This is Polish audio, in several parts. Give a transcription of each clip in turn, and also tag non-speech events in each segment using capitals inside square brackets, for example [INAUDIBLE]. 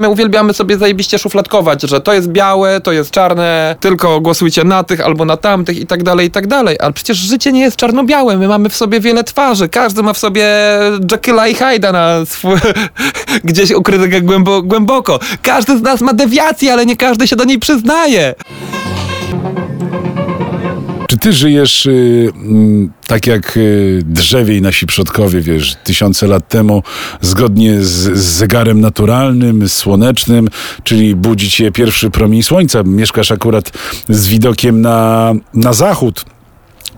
My uwielbiamy sobie zajebiście szufladkować, że to jest białe, to jest czarne, tylko głosujcie na tych albo na tamtych i tak dalej, i tak dalej. Ale przecież życie nie jest czarno-białe, my mamy w sobie wiele twarzy, każdy ma w sobie Jekylla i Hyda na swój... [LAUGHS] gdzieś ukryte głębo głęboko. Każdy z nas ma dewiację, ale nie każdy się do niej przyznaje. Czy ty żyjesz y, mm, tak jak y, drzewiej nasi przodkowie, wiesz, tysiące lat temu, zgodnie z, z zegarem naturalnym, słonecznym, czyli budzi cię pierwszy promień słońca, mieszkasz akurat z widokiem na, na zachód,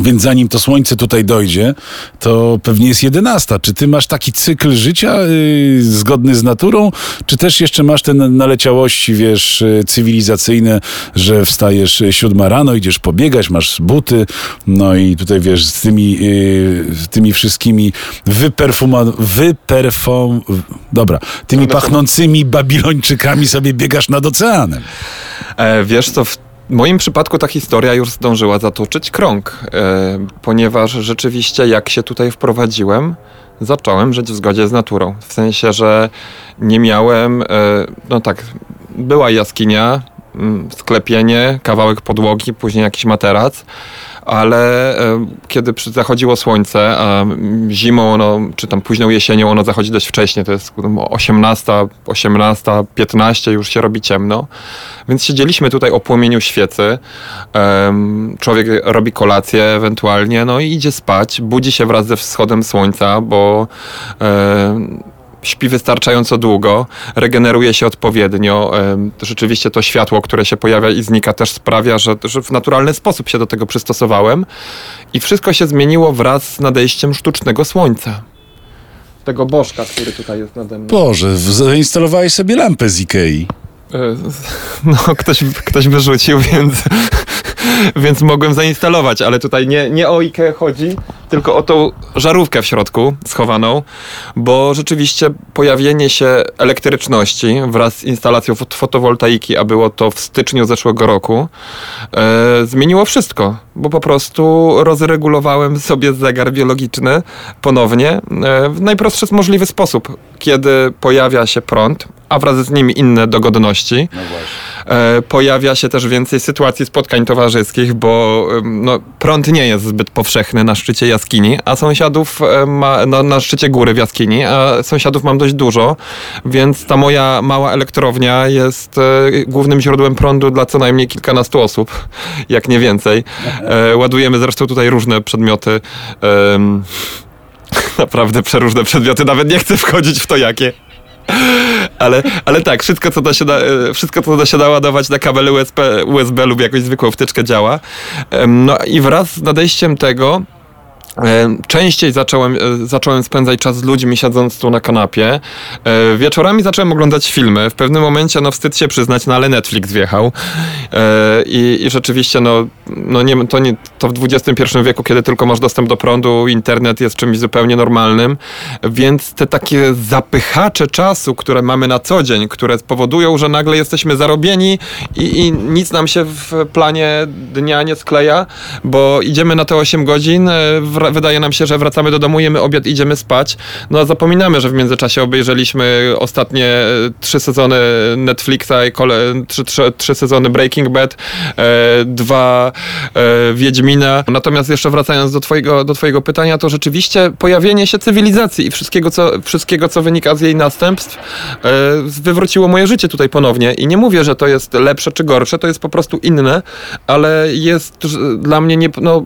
więc zanim to słońce tutaj dojdzie, to pewnie jest 11. Czy ty masz taki cykl życia yy, zgodny z naturą, czy też jeszcze masz te naleciałości, wiesz, yy, cywilizacyjne, że wstajesz siódma rano, idziesz pobiegać, masz buty, no i tutaj wiesz, z tymi, yy, tymi wszystkimi wyperfuma, wyperfum, dobra, tymi pachnącymi babilończykami sobie biegasz nad oceanem. E, wiesz co, w w moim przypadku ta historia już zdążyła zatoczyć krąg, e, ponieważ rzeczywiście jak się tutaj wprowadziłem, zacząłem żyć w zgodzie z naturą. W sensie, że nie miałem, e, no tak, była jaskinia, mm, sklepienie, kawałek podłogi, później jakiś materac, ale e, kiedy zachodziło słońce, a zimą ono, czy tam późną jesienią ono zachodzi dość wcześnie, to jest 18, 18, 15 już się robi ciemno, więc siedzieliśmy tutaj o płomieniu świecy, człowiek robi kolację ewentualnie, no i idzie spać, budzi się wraz ze wschodem słońca, bo śpi wystarczająco długo, regeneruje się odpowiednio. Rzeczywiście to światło, które się pojawia i znika, też sprawia, że, że w naturalny sposób się do tego przystosowałem. I wszystko się zmieniło wraz z nadejściem sztucznego słońca. Tego bożka, który tutaj jest nade mną. Boże, zainstalowałeś sobie lampę z Ikei. E, [LAUGHS] no, ktoś, ktoś wyrzucił, więc [LAUGHS] więc mogłem zainstalować, ale tutaj nie, nie o IKEA chodzi, tylko o tą żarówkę w środku schowaną, bo rzeczywiście pojawienie się elektryczności wraz z instalacją fotowoltaiki, a było to w styczniu zeszłego roku, e, zmieniło wszystko, bo po prostu rozregulowałem sobie zegar biologiczny ponownie e, w najprostszy możliwy sposób, kiedy pojawia się prąd, a wraz z nim inne dogodności. No pojawia się też więcej sytuacji spotkań towarzyskich, bo no, prąd nie jest zbyt powszechny na szczycie jaskini, a sąsiadów e, ma, na, na szczycie góry w jaskini, a sąsiadów mam dość dużo, więc ta moja mała elektrownia jest e, głównym źródłem prądu dla co najmniej kilkunastu osób, jak nie więcej. E, ładujemy zresztą tutaj różne przedmioty. [LAUGHS] naprawdę przeróżne przedmioty, nawet nie chcę wchodzić w to jakie. Ale, ale tak, wszystko co, da się da, e, wszystko, co da się naładować na kabel USB, USB lub jakąś zwykłą wtyczkę działa. No i wraz z nadejściem tego częściej zacząłem, e, zacząłem spędzać czas z ludźmi siedząc tu na kanapie. E, wieczorami zacząłem oglądać filmy. W pewnym momencie, no wstyd się przyznać, no ale Netflix wjechał. I, i rzeczywiście, no, no nie, to, nie, to w XXI wieku, kiedy tylko masz dostęp do prądu, internet jest czymś zupełnie normalnym. Więc te takie zapychacze czasu, które mamy na co dzień, które powodują, że nagle jesteśmy zarobieni i, i nic nam się w planie dnia nie skleja, bo idziemy na te 8 godzin, w wydaje nam się, że wracamy do domu, jemy obiad, idziemy spać. No a zapominamy, że w międzyczasie obejrzeliśmy ostatnie e, trzy sezony Netflixa i kole, trzy, trzy, trzy sezony Breaking Bad, e, dwa e, Wiedźmina. Natomiast jeszcze wracając do twojego, do twojego pytania, to rzeczywiście pojawienie się cywilizacji i wszystkiego, co, wszystkiego, co wynika z jej następstw, e, wywróciło moje życie tutaj ponownie. I nie mówię, że to jest lepsze czy gorsze, to jest po prostu inne, ale jest dla mnie nie, no,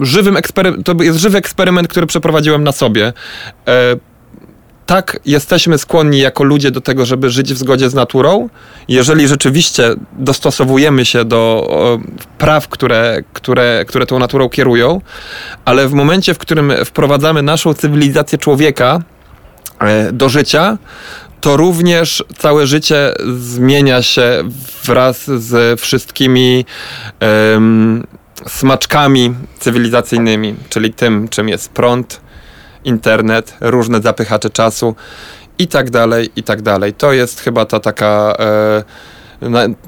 żywym eksperyment, to jest żywy eksperyment, który przeprowadziłem na sobie. E, tak, jesteśmy skłonni jako ludzie do tego, żeby żyć w zgodzie z naturą. Jeżeli rzeczywiście dostosowujemy się do praw, które, które, które tą naturą kierują, ale w momencie, w którym wprowadzamy naszą cywilizację człowieka e, do życia, to również całe życie zmienia się wraz z wszystkimi smaczkami cywilizacyjnymi, czyli tym, czym jest prąd, internet, różne zapychacze czasu i tak dalej, i tak dalej. To jest chyba ta taka e,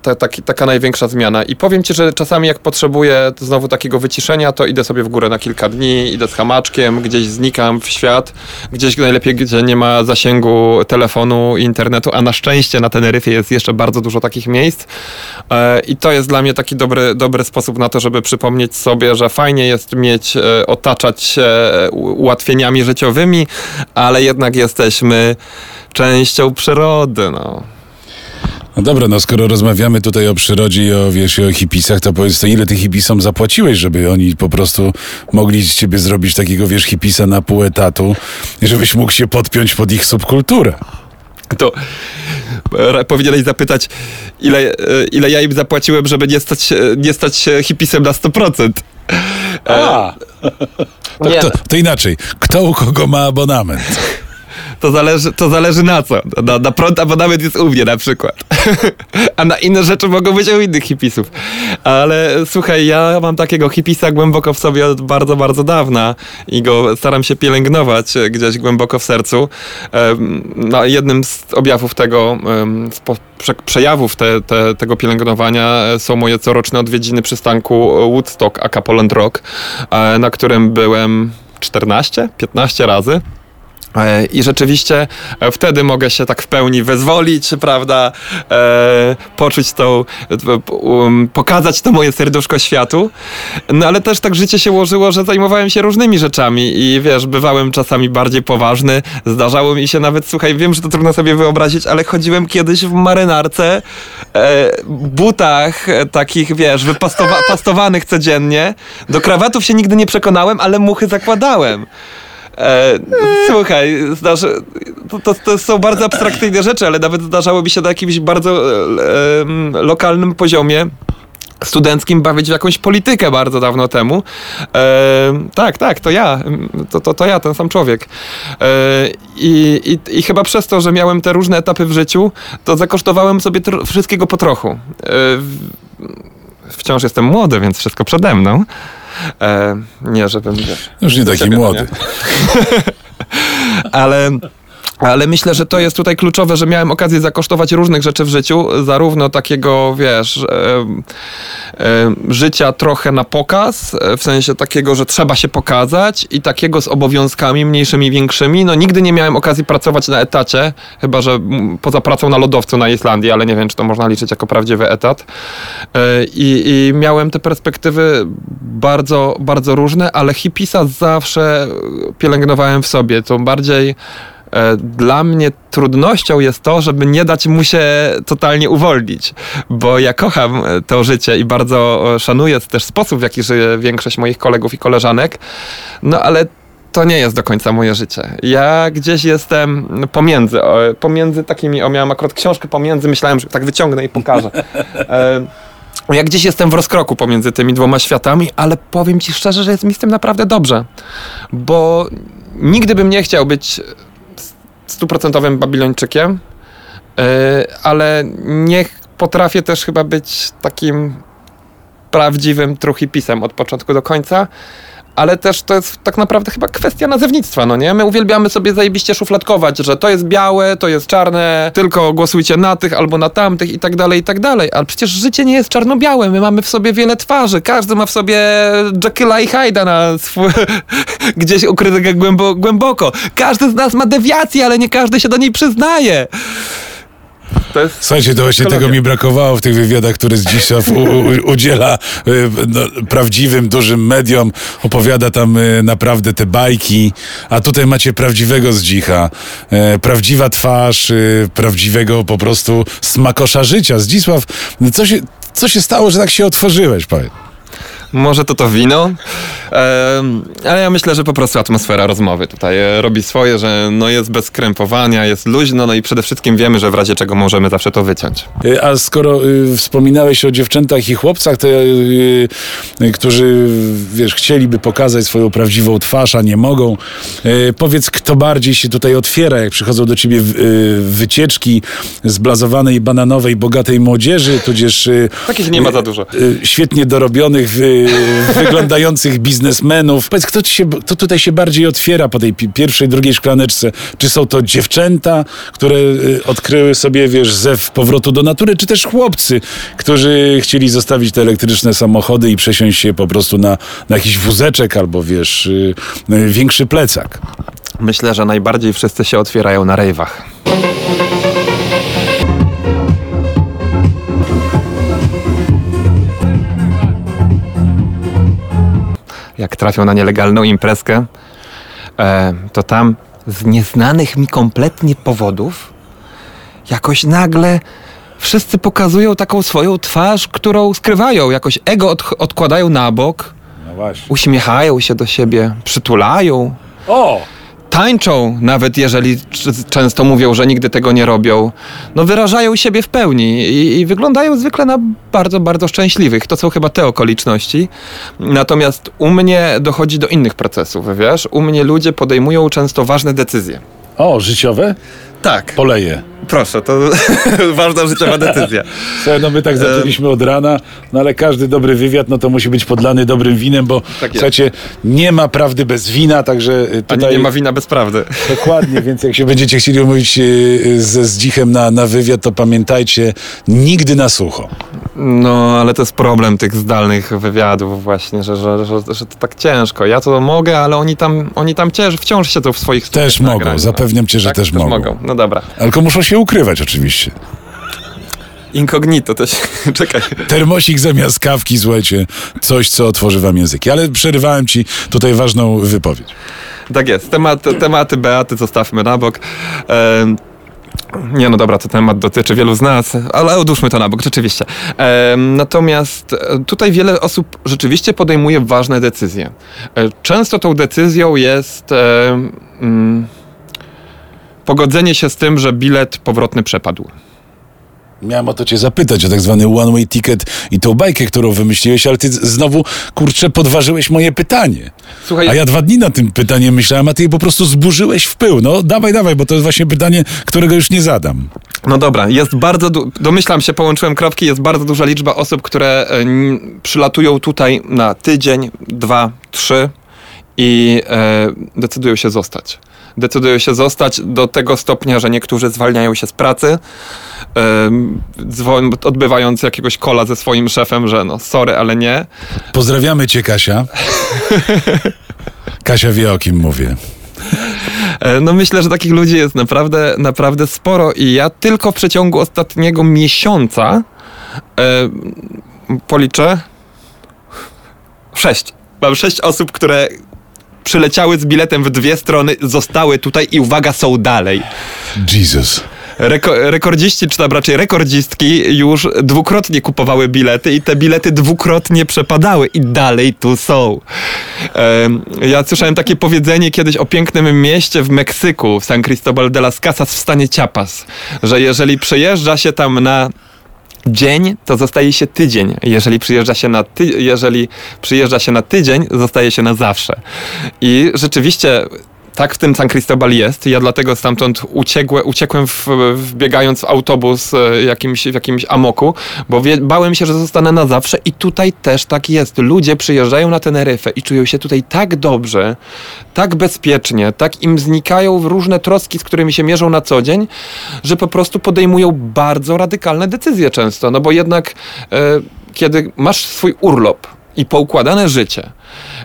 Ta, taki, taka największa zmiana. I powiem ci, że czasami jak potrzebuję znowu takiego wyciszenia, to idę sobie w górę na kilka dni, idę z hamaczkiem, gdzieś znikam w świat, gdzieś najlepiej, gdzie nie ma zasięgu telefonu i internetu, a na szczęście na Teneryfie jest jeszcze bardzo dużo takich miejsc. E, I to jest dla mnie taki dobry, dobry sposób na to, żeby przypomnieć sobie, że fajnie jest mieć, e, otaczać się ułatwieniami życiowymi, ale jednak jesteśmy częścią przyrody. No. No dobra, no skoro rozmawiamy tutaj o przyrodzie i o, wiesz, i o hipisach, to powiedz, to ile tych hipisom zapłaciłeś, żeby oni po prostu mogli z ciebie zrobić takiego, wiesz, hipisa na pół etatu i żebyś mógł się podpiąć pod ich subkulturę? To e, powinieneś zapytać, ile, e, ile ja im zapłaciłem, żeby nie stać, się- nie stać się hipisem na 100%. A. To, to, to inaczej. Kto u kogo ma abonament? To zależy, to zależy na co. Na, na prąd abonament jest u mnie na przykład. [LAUGHS] A na inne rzeczy mogą być u innych hipisów. Ale słuchaj, ja mam takiego hipisa głęboko w sobie od bardzo, bardzo dawna i go staram się pielęgnować gdzieś głęboko w sercu. No, jednym z objawów tego, przejawów te, te, tego pielęgnowania e, są moje coroczne odwiedziny przystanku Woodstock aka Poland Rock, e, na którym byłem 14, 15 razy. E, I rzeczywiście e, wtedy mogę się tak w pełni wezwolić, prawda, e, poczuć tą, um, pokazać to moje serduszko światu. No ale też tak życie się ułożyło, że zajmowałem się różnymi rzeczami i wiesz, bywałem czasami bardziej poważny. Zdarzało mi się nawet, słuchaj, wiem, że to trudno sobie wyobrazić, ale chodziłem kiedyś w marynarce, e, butach e, takich, wiesz, wypastowanych [LAUGHS] codziennie. Do krawatów się nigdy nie przekonałem, ale muchy zakładałem. E, słuchaj, zdarzy, to, to, to są bardzo abstrakcyjne rzeczy, ale nawet zdarzało mi się na jakimś bardzo e, lokalnym poziomie studenckim bawić w jakąś politykę bardzo dawno temu. E, tak, tak, to ja. To, to, to ja, ten sam człowiek. E, i, i, I chyba przez to, że miałem te różne etapy w życiu, to zakosztowałem sobie tro- wszystkiego po trochu. E, wciąż jestem młody, więc wszystko przede mną. E, nie, żebym... Już nie taki siebie, młody. nie? [LAUGHS] ale. Ale myślę, że to jest tutaj kluczowe, że miałem okazję zakosztować różnych rzeczy w życiu, zarówno takiego, wiesz, e, e, życia trochę na pokaz, e, w sensie takiego, że trzeba się pokazać i takiego z obowiązkami mniejszymi, większymi. No nigdy nie miałem okazji pracować na etacie, chyba że poza pracą na lodowcu na Islandii, ale nie wiem, czy to można liczyć jako prawdziwy etat. E, I, i miałem te perspektywy bardzo, bardzo różne, ale hipisa zawsze pielęgnowałem w sobie. To bardziej dla mnie trudnością jest to, żeby nie dać mu się totalnie uwolnić, bo ja kocham e, to życie i bardzo e, szanuję też sposób, w jaki żyje większość moich kolegów i koleżanek, no ale to nie jest do końca moje życie. Ja gdzieś jestem pomiędzy, pomiędzy takimi, o miałem akurat książkę pomiędzy, myślałem, że tak wyciągnę i pokażę. E, ja gdzieś jestem w rozkroku pomiędzy tymi dwoma światami, ale powiem ci szczerze, że jest mi z tym naprawdę dobrze, bo nigdy bym nie chciał być stuprocentowym babilończykiem, yy, ale nie potrafię też chyba być takim prawdziwym truchipisem od początku do końca. Ale też to jest tak naprawdę chyba kwestia nazewnictwa, no nie? My uwielbiamy sobie zajebiście szufladkować, że to jest białe, to jest czarne, tylko głosujcie na tych albo na tamtych i tak dalej, i tak dalej. Ale przecież życie nie jest czarno-białe, my mamy w sobie wiele twarzy, każdy ma w sobie Jekylla i Hyda na swój, [LAUGHS] gdzieś ukrytego głębo, głęboko. Każdy z nas ma dewiację, ale nie każdy się do niej przyznaje. To jest Słuchajcie, to właśnie Psychologia. tego mi brakowało w tych wywiadach, które u, udziela y, no, prawdziwym, dużym mediom. Opowiada tam y, naprawdę te bajki, a tutaj macie prawdziwego Zdzicha. E, prawdziwa twarz, prawdziwego po prostu smakosza życia. Zdzisław, co się, co się stało, że tak się otworzyłeś, powiedz? Może to to wino, ale ja myślę, że po prostu atmosfera rozmowy tutaj e, robi swoje, że no jest bez krępowania, jest luźno, no i przede wszystkim wiemy, że w razie czego możemy zawsze to wyciąć. Y, A skoro y, wspominałeś o dziewczętach i chłopcach, to, y, y, którzy wiesz, chcieliby pokazać swoją prawdziwą twarz, a nie mogą, y, powiedz, kto bardziej się tutaj otwiera, jak przychodzą do ciebie wycieczki zblazowanej, bananowej, bogatej młodzieży, tudzież Takich nie ma za dużo. świetnie dorobionych [LAUGHS] wyglądających biznesmenów. Powiedz, kto, się, kto tutaj się bardziej otwiera po tej pi- pierwszej, drugiej szklaneczce? Czy są to dziewczęta, które y, odkryły sobie, wiesz, zew powrotu do natury, czy też chłopcy, którzy chcieli zostawić te elektryczne samochody i przesiąść się po prostu na, na jakiś wózeczek albo, wiesz, y, y, większy plecak? Myślę, że najbardziej wszyscy się otwierają na rejwach. Jak trafią na nielegalną imprezkę, e, to tam z nieznanych mi kompletnie powodów jakoś nagle wszyscy pokazują taką swoją twarz, którą skrywają. Jakoś ego od, odkładają na bok, No uśmiechają się do siebie, przytulają, O! Tańczą, nawet jeżeli często mówią, że nigdy tego nie robią, no wyrażają siebie w pełni i, i wyglądają zwykle na bardzo, bardzo szczęśliwych. To są chyba te okoliczności. Natomiast u mnie dochodzi do innych procesów, wiesz? U mnie ludzie podejmują często ważne decyzje. O, życiowe? Tak, Poleje. Proszę, to [LAUGHS] ważna życiowa decyzja. Słuchaj, no my tak zaczęliśmy od rana, no ale każdy dobry wywiad, no to musi być podlany dobrym winem, bo jest. słuchajcie, nie ma prawdy bez wina, także Ani tutaj... nie ma wina bez prawdy. Dokładnie, więc jak się będziecie chcieli umówić y, ze Zdzichem na, na wywiad, to pamiętajcie, nigdy na sucho. No, ale to jest problem tych zdalnych wywiadów właśnie, że, że, że, że to tak ciężko. Ja to mogę, ale oni tam, oni tam wciąż się to w swoich Też mogą, nagrań, no. zapewniam cię, że też mogą. No dobra. Tylko muszą się ukrywać oczywiście. Incognito też. [LAUGHS] Czekaj. Termosik zamiast kawki, słuchajcie, coś, co otworzy wam języki. Ale przerywałem ci tutaj ważną wypowiedź. Tak jest. Temat, tematy Beaty zostawmy na bok. Em, nie no dobra, to temat dotyczy wielu z nas, ale odłóżmy to na bok, rzeczywiście. Em, natomiast e, tutaj wiele osób rzeczywiście podejmuje ważne decyzje. E, Często tą decyzją jest e, mm, pogodzenie się z tym, że bilet powrotny przepadł. Miałem o to cię zapytać, o tak zwany one-way ticket i tą bajkę, którą wymyśliłeś, ale ty znowu, kurczę, podważyłeś moje pytanie. Słuchaj, A ja dwa dni nad tym pytaniem myślałem, a ty je po prostu zburzyłeś w pył. No dawaj, dawaj, bo to jest właśnie pytanie, którego już nie zadam. No dobra, jest bardzo, du- domyślam się, połączyłem kropki, jest bardzo duża liczba osób, które n- przylatują tutaj na tydzień, dwa, trzy i e, decydują się zostać. Decydują się zostać do tego stopnia, że niektórzy zwalniają się z pracy, dzwon- odbywając jakiegoś kola ze swoim szefem, że no sorry, ale nie. Pozdrawiamy cię, Kasia. Kasia wie, o kim mówię. E, No myślę, że takich ludzi jest naprawdę, naprawdę sporo i ja tylko w przeciągu ostatniego miesiąca e, policzę sześć. Mam sześć osób, które przyleciały z biletem w dwie strony, zostały tutaj i uwaga, są dalej. Jesus. Reko rekordziści, czy tam raczej rekordzistki już dwukrotnie kupowały bilety i te bilety dwukrotnie przepadały i dalej tu są. Em, ja słyszałem takie powiedzenie kiedyś o pięknym mieście w Meksyku, w San Cristobal de las Casas w stanie Chiapas, że jeżeli przejeżdża się tam na dzień, to zostaje się tydzień. Jeżeli przyjeżdża się na, ty- jeżeli przyjeżdża się na tydzień, zostaje się na zawsze. I rzeczywiście tak w tym San Cristobal jest. Ja dlatego stamtąd uciekłe, uciekłem w, wbiegając w autobus e, jakimś, w jakimś amoku, bo wie, bałem się, że zostanę na zawsze i tutaj też tak jest. Ludzie przyjeżdżają na Teneryfę i czują się tutaj tak dobrze, tak bezpiecznie, tak im znikają różne troski, z którymi się mierzą na co dzień, że po prostu podejmują bardzo radykalne decyzje często. No bo jednak e, kiedy masz swój urlop i poukładane życie,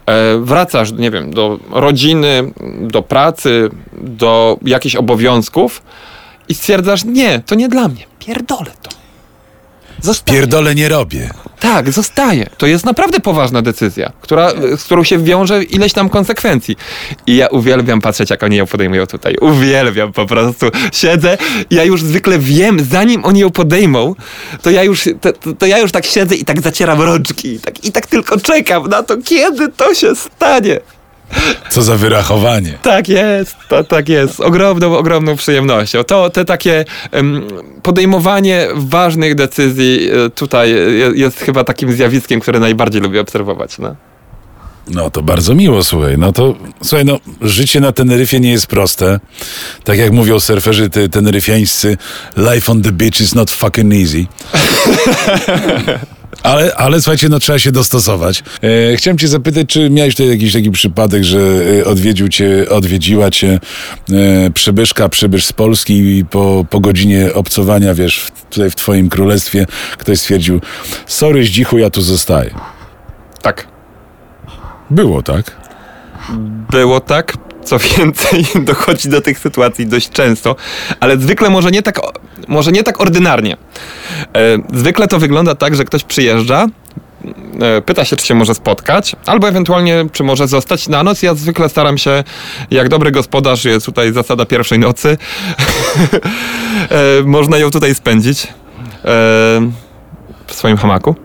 e, wracasz, nie wiem, do rodziny, do pracy, do jakichś obowiązków i stwierdzasz, nie, to nie dla mnie, pierdolę to. Zostaję. Pierdolę nie robię. Tak, zostaje. To jest naprawdę poważna decyzja, która, z którą się wiąże ileś tam konsekwencji. I ja uwielbiam patrzeć, jak oni ją podejmują tutaj. Uwielbiam po prostu. Siedzę, ja już zwykle wiem, zanim oni ją podejmą, to ja już, to, to- ja już tak siedzę i tak zacieram rączki i tak, i tak tylko czekam na to, kiedy to się stanie. Co za wyrachowanie. Tak jest, to, tak jest. Ogromną, ogromną przyjemnością. To te takie podejmowanie ważnych decyzji e, tutaj je- jest chyba takim zjawiskiem, które najbardziej lubię obserwować. No. No to bardzo miło, słuchaj. No to, słuchaj, no życie na Teneryfie nie jest proste. Tak jak mówią surferzy te, teneryfiańscy, life on the beach is not fucking easy. [LAUGHS] Ale, ale słuchajcie, no trzeba się dostosować. E, chciałem cię zapytać, czy miałeś tutaj jakiś taki przypadek, że e, odwiedził cię, odwiedziła cię e, przybyszka, przybysz z Polski i po, po godzinie obcowania, wiesz, w, tutaj w twoim królestwie ktoś stwierdził, sorry zdzichu, ja tu zostaję. Tak. Było, tak? Było tak. Co więcej, [LAUGHS] dochodzi do tych sytuacji dość często, ale zwykle może nie tak, może nie tak ordynarnie. E, zwykle to wygląda tak, że ktoś przyjeżdża, e, pyta się, czy się może spotkać, albo ewentualnie, czy może zostać na noc. Ja zwykle staram się, jak dobry gospodarz, jest tutaj zasada pierwszej nocy, [LAUGHS] e, można ją tutaj spędzić w swoim hamaku.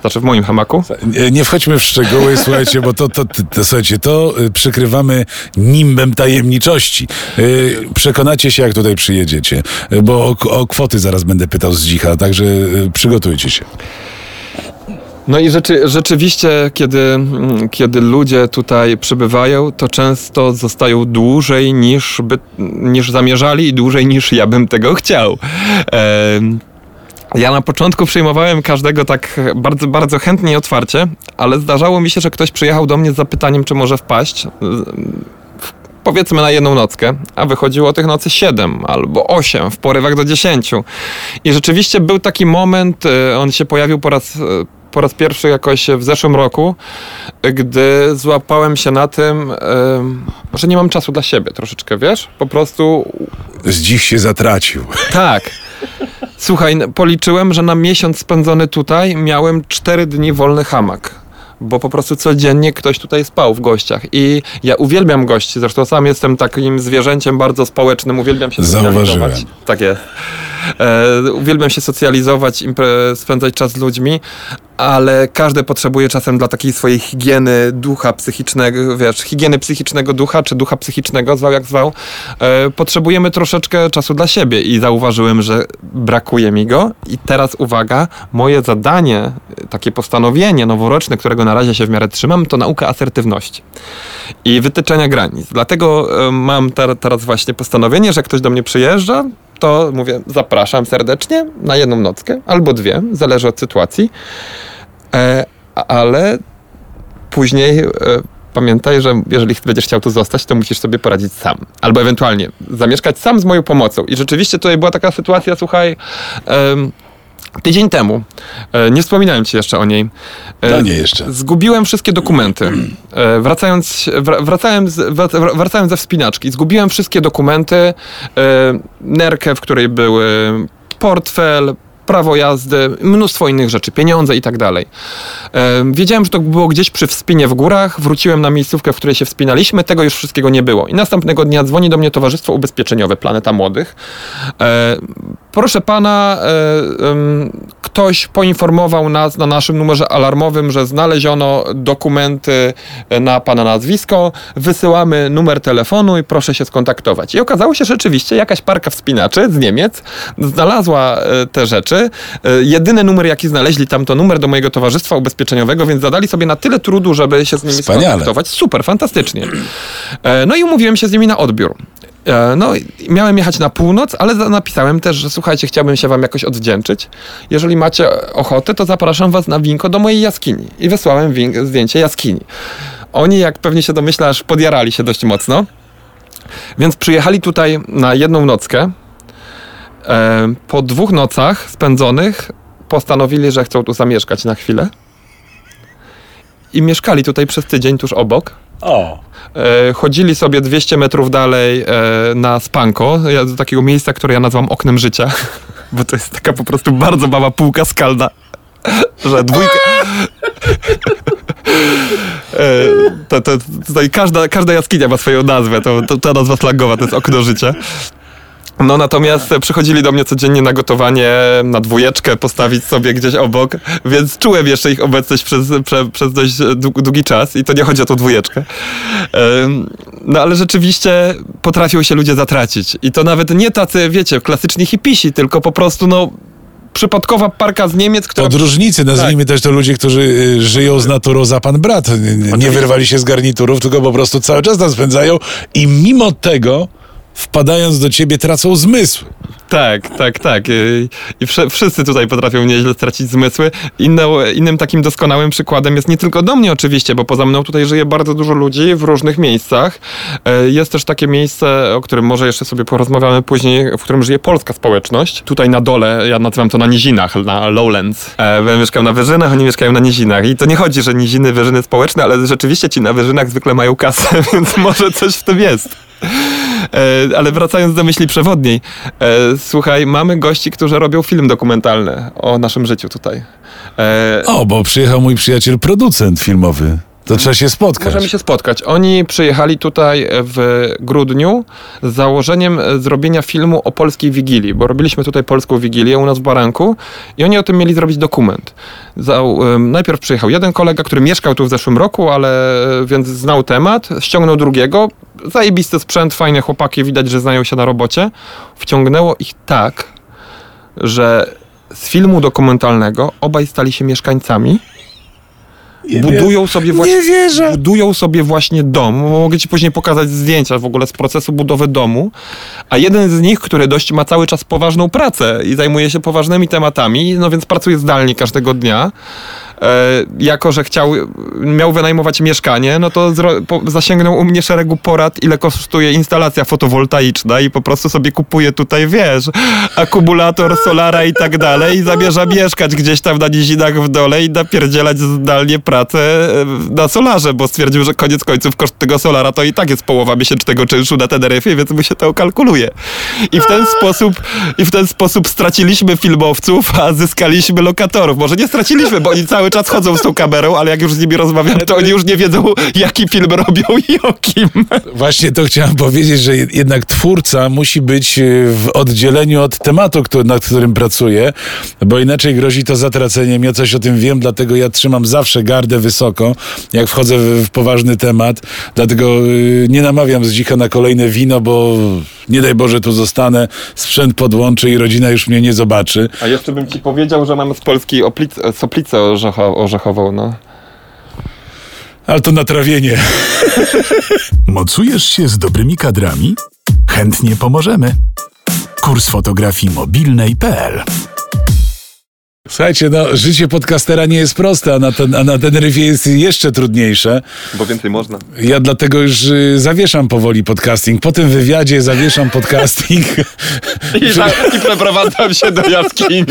Znaczy w moim hamaku. Nie, nie wchodźmy w szczegóły, [LAUGHS] słuchajcie, bo to, to, to, to, słuchajcie, to y, przykrywamy nimbem tajemniczości. Y, przekonacie się, jak tutaj przyjedziecie, y, bo o, o kwoty zaraz będę pytał z dzicha, także przygotujcie się. No i rzeczy, rzeczywiście, kiedy, mm, kiedy ludzie tutaj przybywają, to często zostają dłużej niż, by, niż zamierzali i dłużej niż ja bym tego chciał. Ja na początku przyjmowałem każdego tak bardzo, bardzo chętnie i otwarcie, ale zdarzało mi się, że ktoś przyjechał do mnie z zapytaniem, czy może wpaść. Powiedzmy na jedną nockę, a wychodziło tych nocy 7 albo 8, w porywach do 10. I rzeczywiście był taki moment, y, on się pojawił po raz, y, po raz pierwszy jakoś w zeszłym roku, gdy złapałem się na tym, y, że nie mam czasu dla siebie troszeczkę, wiesz? Po prostu. Z się zatracił. Tak. Słuchaj, policzyłem, że na miesiąc spędzony tutaj miałem cztery dni wolny hamak bo po prostu codziennie ktoś tutaj spał w gościach. I ja uwielbiam gości, zresztą sam jestem takim zwierzęciem bardzo społecznym, uwielbiam się Zauważyłem. Tak jest. E, uwielbiam się socjalizować, spędzać czas z ludźmi, ale każdy potrzebuje czasem dla takiej swojej higieny ducha psychicznego, wiesz, higieny psychicznego ducha, czy ducha psychicznego, zwał jak zwał, e, potrzebujemy troszeczkę czasu dla siebie i zauważyłem, że brakuje mi go i teraz uwaga, moje zadanie, takie postanowienie noworoczne, którego na razie się w miarę trzymam, to nauka asertywności i wytyczenia granic. Dlatego mam teraz właśnie postanowienie, że ktoś do mnie przyjeżdża, to mówię, zapraszam serdecznie na jedną nockę albo dwie, zależy od sytuacji, e, ale później e, pamiętaj, że jeżeli będziesz chciał tu zostać, to musisz sobie poradzić sam. Albo ewentualnie zamieszkać sam z moją pomocą. I rzeczywiście tutaj była taka sytuacja, słuchaj, Tydzień temu, e, nie wspominałem ci jeszcze o niej. E, no nie jeszcze. Zgubiłem wszystkie dokumenty. [CLEARS THROAT] E, wracając, wracałem, z, wracałem ze wspinaczki, zgubiłem wszystkie dokumenty, nerkę, w której były portfel, prawo jazdy, mnóstwo innych rzeczy, pieniądze i tak dalej. Wiedziałem, że to było gdzieś przy wspinie w górach, wróciłem na miejscówkę, w której się wspinaliśmy, tego już wszystkiego nie było. I następnego dnia dzwoni do mnie Towarzystwo Ubezpieczeniowe Planeta Młodych. Proszę pana, ktoś poinformował nas na naszym numerze alarmowym, że znaleziono dokumenty na pana nazwisko, wysyłamy numer telefonu i proszę się skontaktować. I okazało się, że rzeczywiście jakaś parka wspinaczy z Niemiec znalazła e, te rzeczy. E, jedyny numer, jaki znaleźli tam, to numer do mojego towarzystwa ubezpieczeniowego, więc zadali sobie na tyle trudu, żeby się z nimi Wspaniale. skontaktować. Super, fantastycznie. E, no i umówiłem się z nimi na odbiór. E, no, miałem jechać na północ, ale napisałem też, że słuchajcie, chciałbym się wam jakoś odwdzięczyć. Jeżeli macie ochotę, to zapraszam was na winko do mojej jaskini. I wysłałem zdjęcie jaskini. Oni, jak pewnie się domyślasz, podjarali się dość mocno. Więc przyjechali tutaj na jedną nockę. E, po dwóch nocach spędzonych postanowili, że chcą tu zamieszkać na chwilę. I mieszkali tutaj przez tydzień tuż obok. O. E, chodzili sobie 200 metrów dalej e, na spanko, do takiego miejsca, które ja nazwam oknem życia, [LAUGHS] bo to jest taka po prostu bardzo mała półka skalna, [LAUGHS] że dwójka... [LAUGHS] E, to, to, tutaj każda, każda jaskinia ma swoją nazwę, to, to, ta nazwa slangowa to jest okno życia. No natomiast przychodzili do mnie codziennie na gotowanie, na dwójeczkę postawić sobie gdzieś obok, więc czułem jeszcze ich obecność przez, prze, przez dość długi czas i to nie chodzi o tą dwójeczkę. No ale rzeczywiście potrafią się ludzie zatracić i to nawet nie tacy, wiecie, klasyczni hipisi, tylko po prostu no przypadkowa parka z Niemiec, która... Podróżnicy, nazwijmy tak. też to ludzie, którzy y, żyją z naturą za pan brat. Nie wyrwali się z garniturów, tylko po prostu cały czas tam spędzają i mimo tego wpadając do ciebie, tracą zmysł. Tak, tak, tak. I wszyscy tutaj potrafią nieźle stracić zmysły. Innym takim doskonałym przykładem jest nie tylko do mnie oczywiście, bo poza mną tutaj żyje bardzo dużo ludzi w różnych miejscach. E, Jest też takie miejsce, o którym może jeszcze sobie porozmawiamy później, w którym żyje polska społeczność. Tutaj na dole, ja nazywam to na nizinach, na lowlands. E, Ja mieszkam na wyżynach, oni mieszkają na nizinach. I to nie chodzi, że niziny, wyżyny społeczne, ale rzeczywiście ci na wyżynach zwykle mają kasę, [LAUGHS] więc może coś w tym jest. E, ale wracając do myśli przewodniej, e, słuchaj, mamy gości, którzy robią film dokumentalny o naszym życiu tutaj. E, O, bo przyjechał mój przyjaciel producent filmowy. To trzeba się spotkać. Możemy się spotkać. Oni przyjechali tutaj w grudniu z założeniem zrobienia filmu o polskiej Wigilii, bo robiliśmy tutaj polską Wigilię u nas w Baranku i oni o tym mieli zrobić dokument. Najpierw przyjechał jeden kolega, który mieszkał tu w zeszłym roku, ale e, więc znał temat, ściągnął drugiego. Zajebisty sprzęt, fajne chłopaki, widać, że znają się na robocie. Wciągnęło ich tak, że z filmu dokumentalnego obaj stali się mieszkańcami. Budują sobie właśnie Nie wierzę. budują sobie właśnie dom. Mogę ci później pokazać zdjęcia w ogóle z procesu budowy domu. A jeden z nich, który dość ma cały czas poważną pracę i zajmuje się poważnymi tematami, no więc pracuje zdalnie każdego dnia. E, jako, że chciał, miał wynajmować mieszkanie, no to zasięgnął u mnie szeregu porad, ile kosztuje instalacja fotowoltaiczna i po prostu sobie kupuje tutaj, wiesz, akumulator, solara i tak dalej i zamierza mieszkać gdzieś tam na nizinach w dole i napierdzielać zdalnie pracę e, na solarze, bo stwierdził, że koniec końców koszt tego solara to i tak jest połowa miesięcznego czynszu na Teneryfie, więc mu się to kalkuluje. I w ten sposób, i w ten sposób straciliśmy filmowców, a zyskaliśmy lokatorów. Może nie straciliśmy, bo oni cały czas chodzą z tą kamerą, ale jak już z nimi rozmawiam, to oni już nie wiedzą, jaki film robią i o kim. Właśnie to chciałem powiedzieć, że jed- jednak twórca musi być y, w oddzieleniu od tematu, który, nad którym pracuje, bo inaczej grozi to zatraceniem. Ja coś o tym wiem, dlatego ja trzymam zawsze gardę wysoko, jak wchodzę w, w poważny temat. Dlatego y, nie namawiam z dzicha na kolejne wino, bo nie daj Boże tu zostanę, sprzęt podłączę i rodzina już mnie nie zobaczy. A jeszcze bym ci powiedział, że mam z Polski oplic- soplicę orzecho- orzechową, no. Ale to na trawienie. [LAUGHS] Mocujesz się z dobrymi kadrami? Chętnie pomożemy. Kurs fotografii mobilnej.pl Słuchajcie, no, życie podcastera nie jest proste, a na, ten, a na Teneryfie jest jeszcze trudniejsze. Bo więcej można. Ja dlatego już y, zawieszam powoli podcasting. Po tym wywiadzie zawieszam podcasting. [LAUGHS] I, za, i przeprowadzam się do jaskini.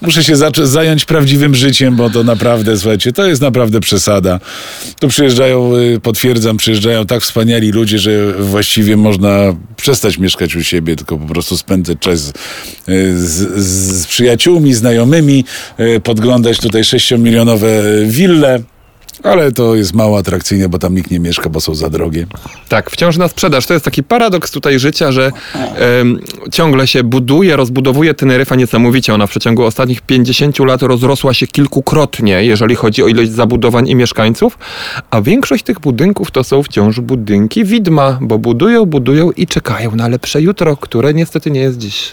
Muszę się zaczę- zająć prawdziwym życiem, bo to naprawdę, słuchajcie, to jest naprawdę przesada. Tu przyjeżdżają, y, potwierdzam, przyjeżdżają tak wspaniali ludzie, że właściwie można przestać mieszkać u siebie, tylko po prostu spędzać czas y, z, z, z przyjaciółmi, znajomymi, y, podglądać tutaj sześciomilionowe wille. Ale to jest mało atrakcyjne, bo tam nikt nie mieszka, bo są za drogie. Tak, wciąż na sprzedaż. To jest taki paradoks tutaj życia, że ciągle się buduje, rozbudowuje Teneryfa niesamowicie. Ona w przeciągu ostatnich 50 lat rozrosła się kilkukrotnie, jeżeli chodzi o ilość zabudowań i mieszkańców, a większość tych budynków to są wciąż budynki widma, bo budują, budują i czekają na lepsze jutro, które niestety nie jest dziś.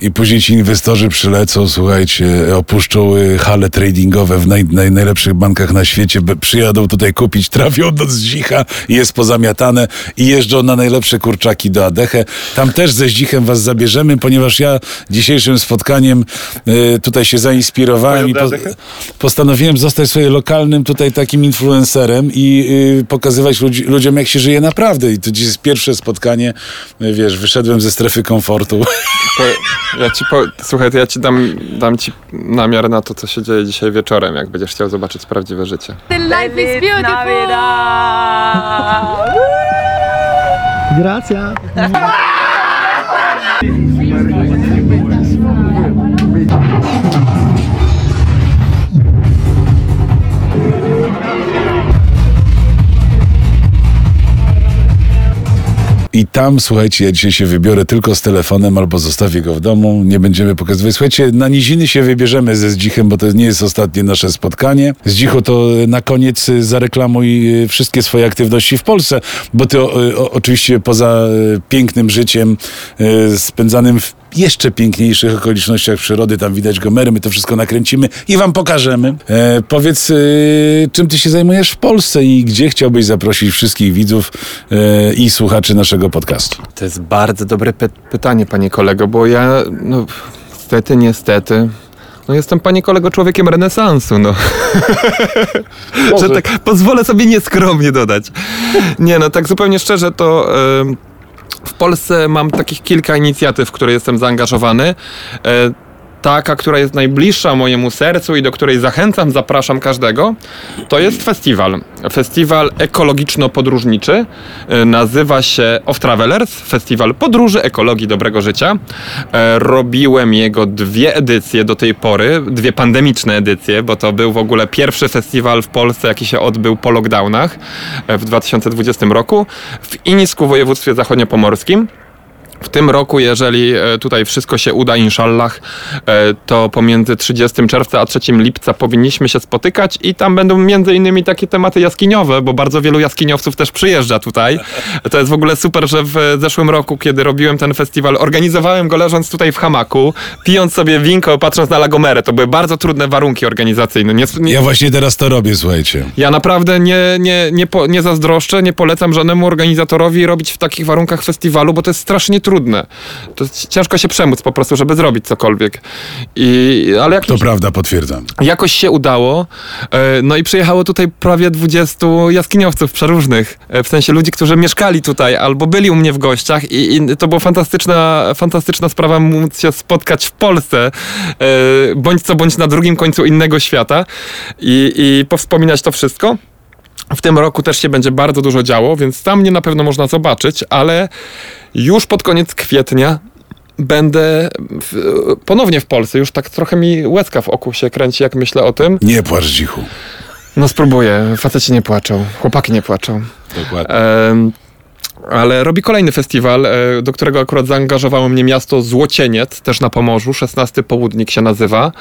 I później ci inwestorzy przylecą, słuchajcie, opuszczą y, hale tradingowe w naj, naj, najlepszych bankach na świecie, przyjadą tutaj kupić, [LAUGHS] trafią do Zdzicha jest pozamiatane i jeżdżą na najlepsze kurczaki do Adechę. Tam też ze Zdzichem was zabierzemy, ponieważ ja dzisiejszym spotkaniem y, tutaj się zainspirowałem i po, postanowiłem zostać sobie lokalnym tutaj takim influencerem i y, pokazywać ludzi, ludziom, jak się żyje naprawdę. I to dziś jest pierwsze spotkanie, y, wiesz, wyszedłem ze strefy komfortu. To ja ci po, słuchaj, to ja ci dam, dam ci namiar na to, co się dzieje dzisiaj wieczorem, jak będziesz chciał zobaczyć prawdziwe życie. Life is beautiful. Grazie. [LAUGHS] I tam, słuchajcie, ja dzisiaj się wybiorę tylko z telefonem albo zostawię go w domu. Nie będziemy pokazywać. Słuchajcie, na niziny się wybierzemy ze Zdzichem, bo to nie jest ostatnie nasze spotkanie. Zdzichu, to na koniec zareklamuj y, wszystkie swoje aktywności w Polsce, bo ty o, o, oczywiście poza y, pięknym życiem spędzanym w jeszcze piękniejszych okolicznościach przyrody. Tam widać Gomery, my to wszystko nakręcimy i wam pokażemy. E, powiedz, e, czym ty się zajmujesz w Polsce i gdzie chciałbyś zaprosić wszystkich widzów e, i słuchaczy naszego podcastu? To jest bardzo dobre py- pytanie, panie kolego, bo ja, no, niestety, niestety, no jestem, panie kolego, człowiekiem renesansu, no. [LAUGHS] Że tak pozwolę sobie nieskromnie dodać. Nie, no tak zupełnie szczerze, to em, w Polsce mam takich kilka inicjatyw, w które jestem zaangażowany. Taka, która jest najbliższa mojemu sercu i do której zachęcam, zapraszam każdego, to jest festiwal. Festiwal ekologiczno-podróżniczy. E, Nazywa się Off Travelers, Festiwal Podróży Ekologii Dobrego Życia. E, Robiłem jego dwie edycje do tej pory, dwie pandemiczne edycje, bo to był w ogóle pierwszy festiwal w Polsce, jaki się odbył po lockdownach e, w 2020 roku w Inisku, w województwie zachodniopomorskim. W tym roku, jeżeli e, tutaj wszystko się uda, inshallah, e, to pomiędzy 30 czerwca a 3 lipca powinniśmy się spotykać i tam będą między innymi takie tematy jaskiniowe, bo bardzo wielu jaskiniowców też przyjeżdża tutaj. To jest w ogóle super, że w zeszłym roku, kiedy robiłem ten festiwal, organizowałem go leżąc tutaj w hamaku, pijąc sobie winko, patrząc na Lagomerę. To były bardzo trudne warunki organizacyjne. Nie, nie, Ja właśnie teraz to robię, słuchajcie. ja naprawdę nie, nie, nie, po, nie zazdroszczę, nie polecam żadnemu organizatorowi robić w takich warunkach festiwalu, bo to jest strasznie trudne. To jest ciężko się przemóc po prostu, żeby zrobić cokolwiek. I, ale jak To prawda, potwierdzam. jakoś się udało. E, No i przyjechało tutaj prawie 20 jaskiniowców przeróżnych. E, W sensie ludzi, którzy mieszkali tutaj albo byli u mnie w gościach i, i to była fantastyczna, fantastyczna sprawa móc się spotkać w Polsce, e, bądź co bądź na drugim końcu innego świata i, i powspominać to wszystko. W tym roku też się będzie bardzo dużo działo, więc tam mnie na pewno można zobaczyć, ale już pod koniec kwietnia będę w, ponownie w Polsce. Już tak trochę mi łezka w oku się kręci, jak myślę o tym. Nie płacz, dzichu. No spróbuję. Faceci nie płaczą. Chłopaki nie płaczą. Dokładnie. Em, ale robi kolejny festiwal, e, do którego akurat zaangażowało mnie miasto Złocieniec, też na Pomorzu, 16 Południk się nazywa.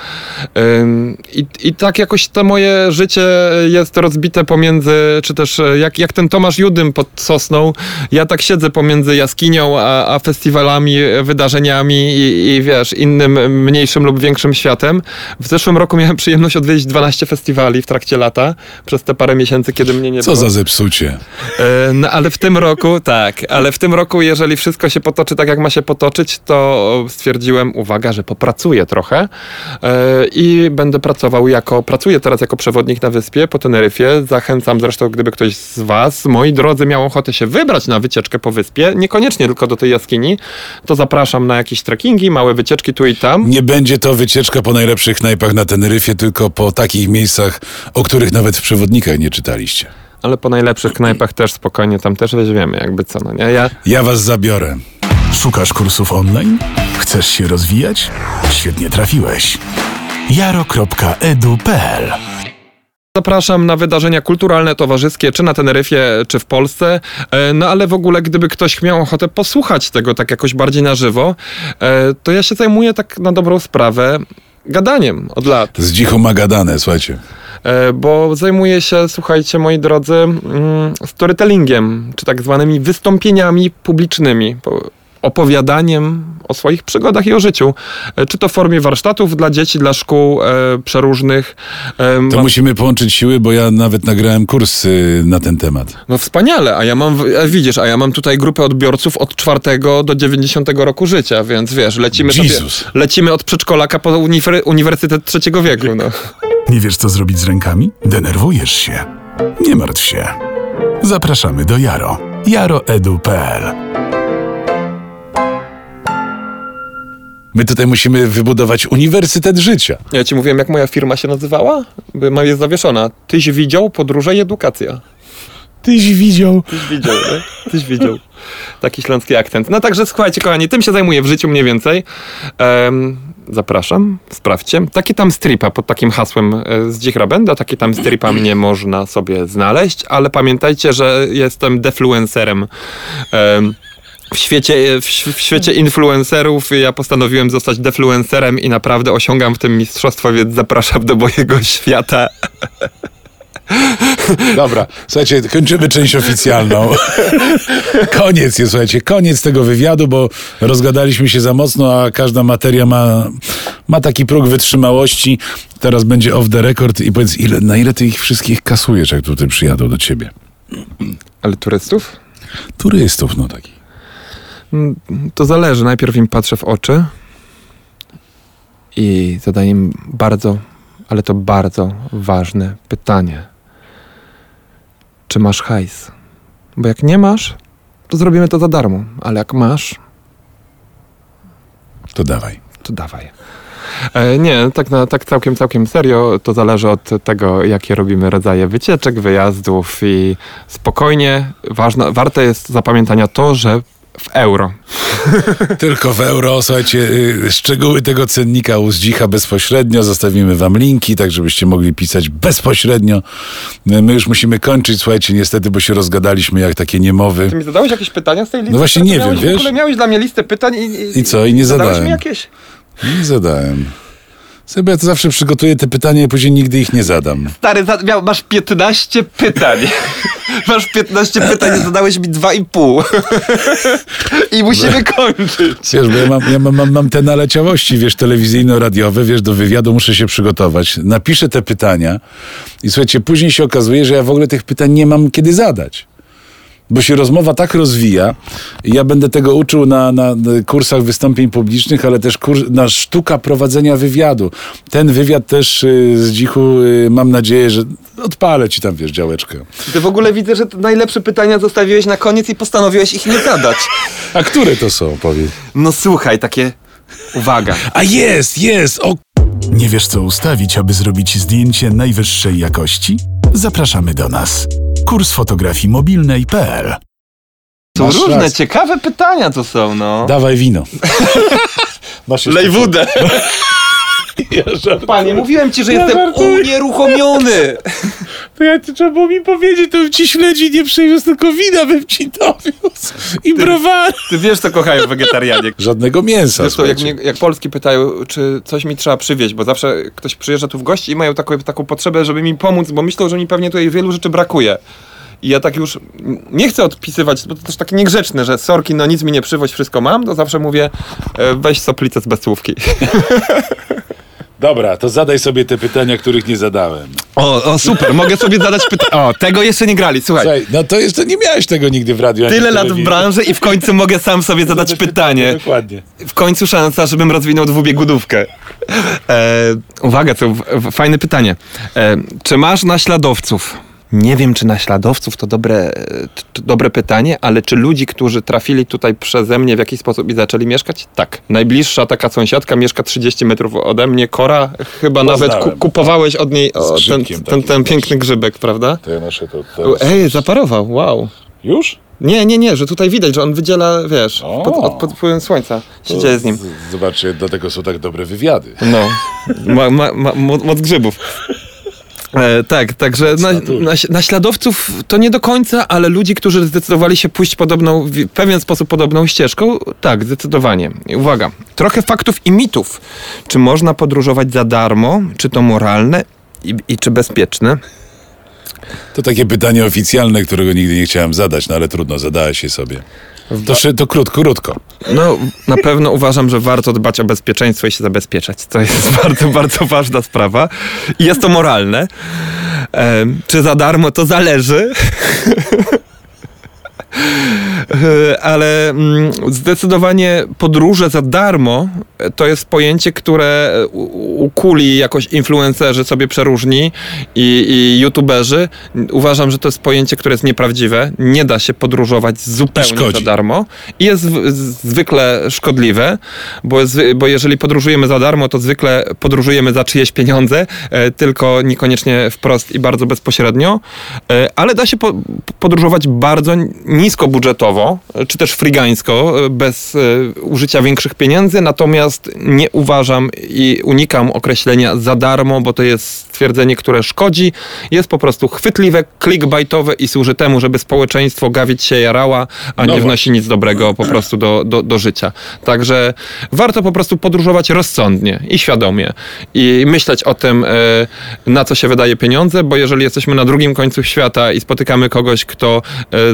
I, I tak jakoś to moje życie jest rozbite pomiędzy, czy też e, jak, jak ten Tomasz Judym pod Sosną, ja tak siedzę pomiędzy jaskinią, a, a festiwalami, wydarzeniami i, i wiesz, innym mniejszym lub większym światem. W zeszłym roku miałem przyjemność odwiedzić 12 festiwali w trakcie lata, przez te parę miesięcy, kiedy mnie nie Co było. za zepsucie. E, No ale w tym roku, tak, ale w tym roku, jeżeli wszystko się potoczy tak, jak ma się potoczyć, to stwierdziłem, uwaga, że popracuję trochę e, i będę pracował jako, pracuję teraz jako przewodnik na wyspie po Teneryfie. Zachęcam zresztą, gdyby ktoś z Was, moi drodzy, miał ochotę się wybrać na wycieczkę po wyspie, niekoniecznie tylko do tej jaskini, to zapraszam na jakieś trekkingi, małe wycieczki tu i tam. Nie będzie to wycieczka po najlepszych knajpach na Teneryfie, tylko po takich miejscach, o których nawet w przewodnikach nie czytaliście. Ale po najlepszych knajpach też spokojnie, tam też weźmiemy, jakby co, no nie? Ja, Ja was zabiorę. Szukasz kursów online? Chcesz się rozwijać? Świetnie trafiłeś. jaro.edu.pl Zapraszam na wydarzenia kulturalne, towarzyskie, czy na Teneryfie, czy w Polsce. E, No ale w ogóle, gdyby ktoś miał ochotę posłuchać tego tak jakoś bardziej na żywo, e, to ja się zajmuję tak na dobrą sprawę gadaniem od lat. Z dzichu magadane, słuchajcie. E, Bo zajmuję się, słuchajcie, moi drodzy, mm, storytellingiem, czy tak zwanymi wystąpieniami publicznymi. po- Opowiadaniem o swoich przygodach i o życiu. E, Czy to w formie warsztatów dla dzieci, dla szkół e, przeróżnych. E, To mam- musimy połączyć siły, bo ja nawet nagrałem kurs y, na ten temat. No wspaniale, a ja mam, a widzisz, a ja mam tutaj grupę odbiorców od 4 do 90 roku życia, więc wiesz, lecimy sobie, lecimy od przedszkolaka po uniwer, Uniwersytet Trzeciego Wieku, no. [LAUGHS] Nie wiesz, co zrobić z rękami? Denerwujesz się? Nie martw się. Zapraszamy do Jaro. jaro.edu.pl My tutaj musimy wybudować Uniwersytet Życia. Ja ci mówiłem, jak moja firma się nazywała? Ma- Jest zawieszona. Tyś widział, podróże i edukacja. Tyś widział. Tyś widział, nie? Tyś widział. Taki śląski akcent. No także słuchajcie, kochani, tym się zajmuję w życiu mniej więcej. Em, zapraszam, sprawdźcie. Taki tam stripa pod takim hasłem e, z Dzichra Benda, taki tam stripa [CLEARS THROAT] mnie można sobie znaleźć, ale pamiętajcie, że jestem defluencerem. Em, w świecie, w, ś- w świecie influencerów ja postanowiłem zostać defluencerem i naprawdę osiągam w tym mistrzostwo, więc zapraszam do mojego [LAUGHS] świata. Dobra, słuchajcie, kończymy część oficjalną. [LAUGHS] koniec jest, słuchajcie, koniec tego wywiadu, bo rozgadaliśmy się za mocno, a każda materia ma, ma taki próg wytrzymałości. Teraz będzie off the record i powiedz, ile, na ile ty ich wszystkich kasujesz, jak tutaj przyjadą do ciebie? Ale turystów? Turystów, no taki. Mm, To zależy. Najpierw im patrzę w oczy i zadaję im bardzo, ale to bardzo ważne pytanie. Czy masz hajs? Bo jak nie masz, to zrobimy to za darmo. Ale jak masz, To dawaj. to dawaj. E, nie, tak, na, tak całkiem, całkiem serio, to zależy od tego, jakie robimy rodzaje wycieczek, wyjazdów i spokojnie, ważne, warte jest zapamiętania to, że w euro. Tylko w euro, słuchajcie, y, szczegóły tego cennika u Zdzicha bezpośrednio, zostawimy wam linki, tak żebyście mogli pisać bezpośrednio. Y, My już musimy kończyć, słuchajcie, niestety, bo się rozgadaliśmy jak takie niemowy. Ty mi zadałeś jakieś pytania z tej listy? No właśnie nie miałeś, wiem, wiesz? W ogóle miałeś dla mnie listę pytań i... I co? I nie zadałeś zadałem. mi jakieś? Nie zadałem. Sobie ja to zawsze przygotuję te pytania i później nigdy ich nie zadam. Stary, miał, masz 15 pytań. [LAUGHS] masz 15 pytań, zadałeś mi 2,5. [LAUGHS] I musimy kończyć. Wiesz, bo ja mam, ja mam, mam, mam te naleciałości, wiesz, telewizyjno-radiowe, wiesz, do wywiadu muszę się przygotować. Napiszę te pytania i słuchajcie, później się okazuje, że ja w ogóle tych pytań nie mam kiedy zadać. Bo się rozmowa tak rozwija. Ja będę tego uczył na, na kursach wystąpień publicznych, ale też kurs, na sztuka prowadzenia wywiadu. Ten wywiad też y, z dzichu y, mam nadzieję, że odpalę ci tam, wiesz, działeczkę. Ty w ogóle widzę, że najlepsze pytania zostawiłeś na koniec i postanowiłeś ich nie zadać. A które to są, powiedz? No słuchaj, takie... Uwaga. A jest, jest! O Nie wiesz, co ustawić, aby zrobić zdjęcie najwyższej jakości? Zapraszamy do nas. Kurs fotografii mobilnej.pl Są Masz różne, rację. ciekawe pytania to są, no. Dawaj wino. [LAUGHS] Masz jeszcze- Lej wódę. Panie, mówiłem ci, że jestem unieruchomiony. [LAUGHS] To ja to trzeba było mi powiedzieć, to bym ci śledzi nie przywiózł, tylko wina bym ci dowiózł. I browar. Ty wiesz, co kochają wegetarianie. [LAUGHS] Żadnego mięsa, Wiesz to, jak, mnie, jak Polski pytają, czy coś mi trzeba przywieźć, bo zawsze ktoś przyjeżdża tu w gości i mają taką, taką potrzebę, żeby mi pomóc, bo myślą, że mi pewnie tutaj wielu rzeczy brakuje. I ja tak już nie chcę odpisywać, bo to też takie niegrzeczne, że sorki, no nic mi nie przywoź, wszystko mam, to zawsze mówię, e, weź soplicę z bezsłówki. [LAUGHS] Dobra, to zadaj sobie te pytania, których nie zadałem. O, o super, mogę sobie zadać pytanie. O, tego jeszcze nie grali, słuchaj. Słuchaj, no to jeszcze nie miałeś tego nigdy w radiu. Tyle lat w branży i w końcu mogę sam sobie zadać Zadać pytanie. Dokładnie. W końcu szansa, żebym rozwinął dwubiegudówkę. E, uwaga, to fajne pytanie. E, czy masz naśladowców? Nie wiem, czy naśladowców to dobre, to dobre pytanie, ale czy ludzi, którzy trafili tutaj przeze mnie w jakiś sposób i zaczęli mieszkać? Tak. Najbliższa taka sąsiadka mieszka 30 metrów ode mnie. Kora, chyba nawet Poznałem. kupowałeś od niej o, ten, ten, ten też. piękny grzybek, prawda? Ja noszę to teraz. Ej, zaparował, wow. Już? Nie, nie, nie, że tutaj widać, że on wydziela, wiesz, O. pod, od, pod wpływem słońca się dzieje z nim. Zobaczcie, dlatego są tak dobre wywiady. No, [LAUGHS] ma, ma, ma, mo- moc grzybów. E, tak, także na, na, naśladowców to nie do końca, ale ludzi, którzy zdecydowali się pójść podobną, w pewien sposób podobną ścieżką, tak, zdecydowanie. Uwaga, trochę faktów i mitów. Czy można podróżować za darmo? Czy to moralne? I, i czy bezpieczne? To takie pytanie oficjalne, którego nigdy nie chciałem zadać, no ale trudno, zadałeś je sobie. To, to krótko, krótko. No, na pewno uważam, że warto dbać o bezpieczeństwo i się zabezpieczać. To jest [LAUGHS] bardzo, bardzo ważna sprawa. I jest to moralne. E, czy za darmo, to zależy. [LAUGHS] [LAUGHS] Ale mm, zdecydowanie podróże za darmo e, to jest pojęcie, które e, ukuli jakoś influencerzy sobie przeróżni i, i youtuberzy. Uważam, że to jest pojęcie, które jest nieprawdziwe. Nie da się podróżować zupełnie Szkodzi. za darmo i jest zw- zwykle szkodliwe, bo, bo jeżeli podróżujemy za darmo, to zwykle podróżujemy za czyjeś pieniądze, e, tylko niekoniecznie wprost i bardzo bezpośrednio, ale da się po, podróżować bardzo niskobudżetowo, czy też frigańsko, e, bez e, użycia większych pieniędzy, natomiast nie uważam i unikam określenia za darmo, bo to jest stwierdzenie, które szkodzi, jest po prostu chwytliwe, clickbaitowe i służy temu, żeby społeczeństwo gawić się jarała, a No nie wnosi nic dobrego po prostu do, do, do życia. Także warto po prostu podróżować rozsądnie i świadomie i myśleć o tym, e, na co się wydaje pieniądze, bo jeżeli jesteśmy na drugim końcu świata i spotykamy kogoś, kto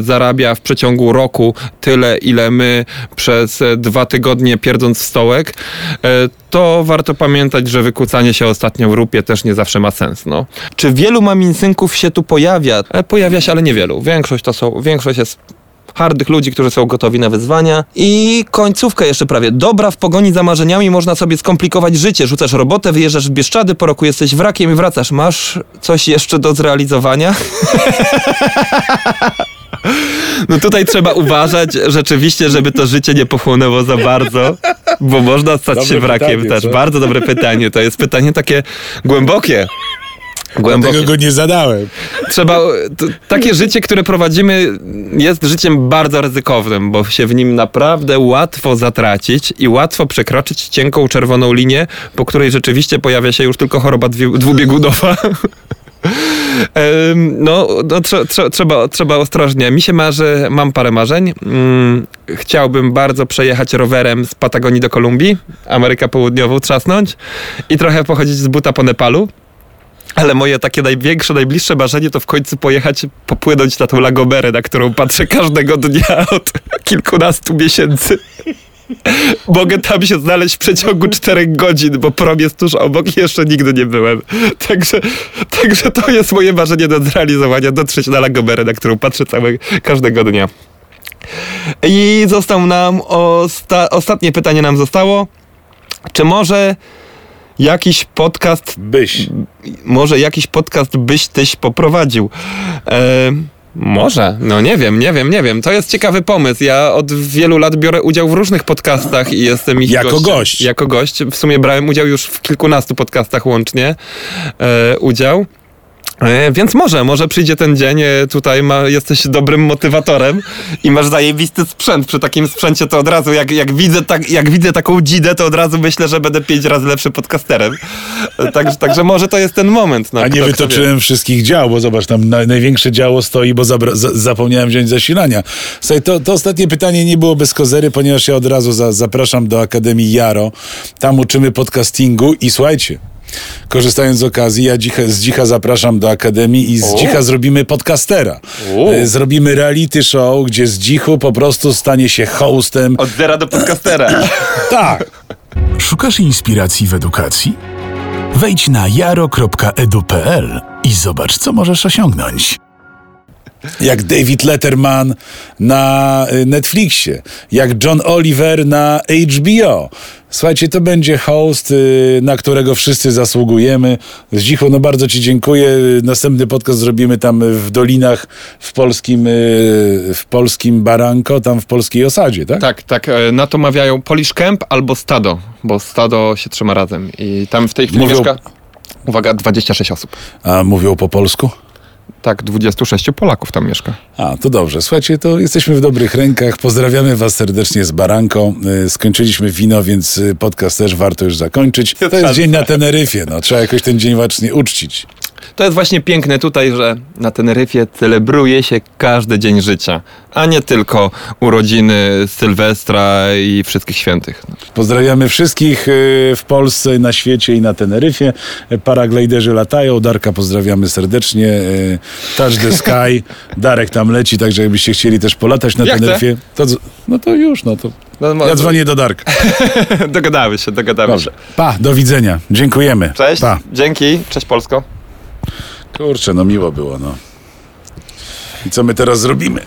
zarabia w przeciągu roku tyle, ile my przez e, dwa tygodnie pierdząc w stołek, e, to warto pamiętać, że wykłócanie się ostatnio w rupie też nie zawsze ma sens. No. Czy wielu maminsynków się tu pojawia? E, Pojawia się, ale niewielu. Większość to są, większość jest hardych ludzi, którzy są gotowi na wyzwania. I końcówka jeszcze prawie. Dobra, w pogoni za marzeniami można sobie skomplikować życie. Rzucasz robotę, wyjeżdżasz w Bieszczady, po roku jesteś wrakiem i wracasz. Masz coś jeszcze do zrealizowania? [LAUGHS] No tutaj trzeba uważać rzeczywiście, żeby to życie nie pochłonęło za bardzo, bo można stać Dobre się wrakiem pytanie, też. co? Bardzo dobre pytanie. To jest pytanie takie głębokie. Głębokie. Tego go nie zadałem. Trzeba, t, takie życie, które prowadzimy, jest życiem bardzo ryzykownym, bo się w nim naprawdę łatwo zatracić i łatwo przekroczyć cienką czerwoną linię, po której rzeczywiście pojawia się już tylko choroba dwubiegunowa. No, no trze, trze, trzeba, trzeba ostrożnie. Mi się marzy, mam parę marzeń. Mm, chciałbym bardzo przejechać rowerem z Patagonii do Kolumbii, Amerykę Południową trzasnąć i trochę pochodzić z buta po Nepalu. Ale moje takie największe, najbliższe marzenie to w końcu pojechać, popłynąć na tą Lagomerę, na którą patrzę każdego dnia od kilkunastu miesięcy. Mogę tam się znaleźć w przeciągu [LAUGHS] czterech godzin, bo prom jest tuż obok i jeszcze nigdy nie byłem. Także, także to jest moje marzenie do zrealizowania, dotrzeć na Lagomerę, na którą patrzę całe, każdego dnia. I został nam osta- ostatnie pytanie nam zostało. Czy może jakiś podcast Byś. może jakiś podcast byś tyś poprowadził. E, może, no nie wiem, nie wiem, nie wiem. To jest ciekawy pomysł. Ja od wielu lat biorę udział w różnych podcastach i jestem ich Jako gościem. gość. Jako gość. W sumie brałem udział już w kilkunastu podcastach łącznie. E, udział. E, Więc może, może przyjdzie ten dzień, e, tutaj ma, jesteś dobrym motywatorem i masz zajebisty sprzęt. Przy takim sprzęcie to od razu, jak, jak, widzę, tak, jak widzę taką dzidę, to od razu myślę, że będę pięć razy lepszy podcasterem. E, Także, także może to jest ten moment. No, A nie kto- kto wie. wytoczyłem wszystkich dział, bo zobacz, tam na, największe działo stoi, bo zabra- za, zapomniałem wziąć zasilania. Słuchaj, to, to ostatnie pytanie nie było bez kozery, ponieważ ja od razu za, zapraszam do Akademii Jaro. Tam uczymy podcastingu i słuchajcie, korzystając z okazji, ja dzicha, z dzicha zapraszam do Akademii i z O. dzicha zrobimy podcastera. O. E, Zrobimy reality show, gdzie z dzichu po prostu stanie się hostem. Od zera do podcastera. [COUGHS] Tak. Szukasz inspiracji w edukacji? Wejdź na jaro.edu.pl i zobacz, co możesz osiągnąć. jak David Letterman na y, Netflixie, jak John Oliver na HBO. Słuchajcie, to będzie host, y, na którego wszyscy zasługujemy. Zdzichu, no bardzo Ci dziękuję. Następny podcast zrobimy tam w dolinach w polskim, y, w polskim Baranko, tam w polskiej osadzie, tak? Tak, tak. e, Na to mawiają Polish Camp albo Stado, bo Stado się trzyma razem. I tam w tej chwili Mówią- mieszka, uwaga, 26 osób. A mówią po polsku? Tak, 26 Polaków tam mieszka. A, to dobrze. Słuchajcie, to jesteśmy w dobrych rękach. Pozdrawiamy Was serdecznie z Baranką. Y, Skończyliśmy wino, więc y, podcast też warto już zakończyć. To jest dzień na Teneryfie. No, trzeba jakoś ten dzień właśnie uczcić. To jest właśnie piękne tutaj, że na Teneryfie celebruje się każdy dzień życia, a nie tylko urodziny Sylwestra i wszystkich świętych. Pozdrawiamy wszystkich y, w Polsce, na świecie i na Teneryfie. Y, Paraglajderzy latają. Darka pozdrawiamy serdecznie. Y, Touch the sky. [LAUGHS] Darek tam leci, także jakbyście chcieli też polatać na Ja chcę. Teneryfie, to, no to już, no to No, ja dzwonię do Darka. [LAUGHS] Dogadamy się, dogadamy Dobrze. się. Pa, do widzenia. Dziękujemy. Cześć, Pa. dzięki, cześć Polsko. Kurczę, no miło było, no. I co my teraz zrobimy?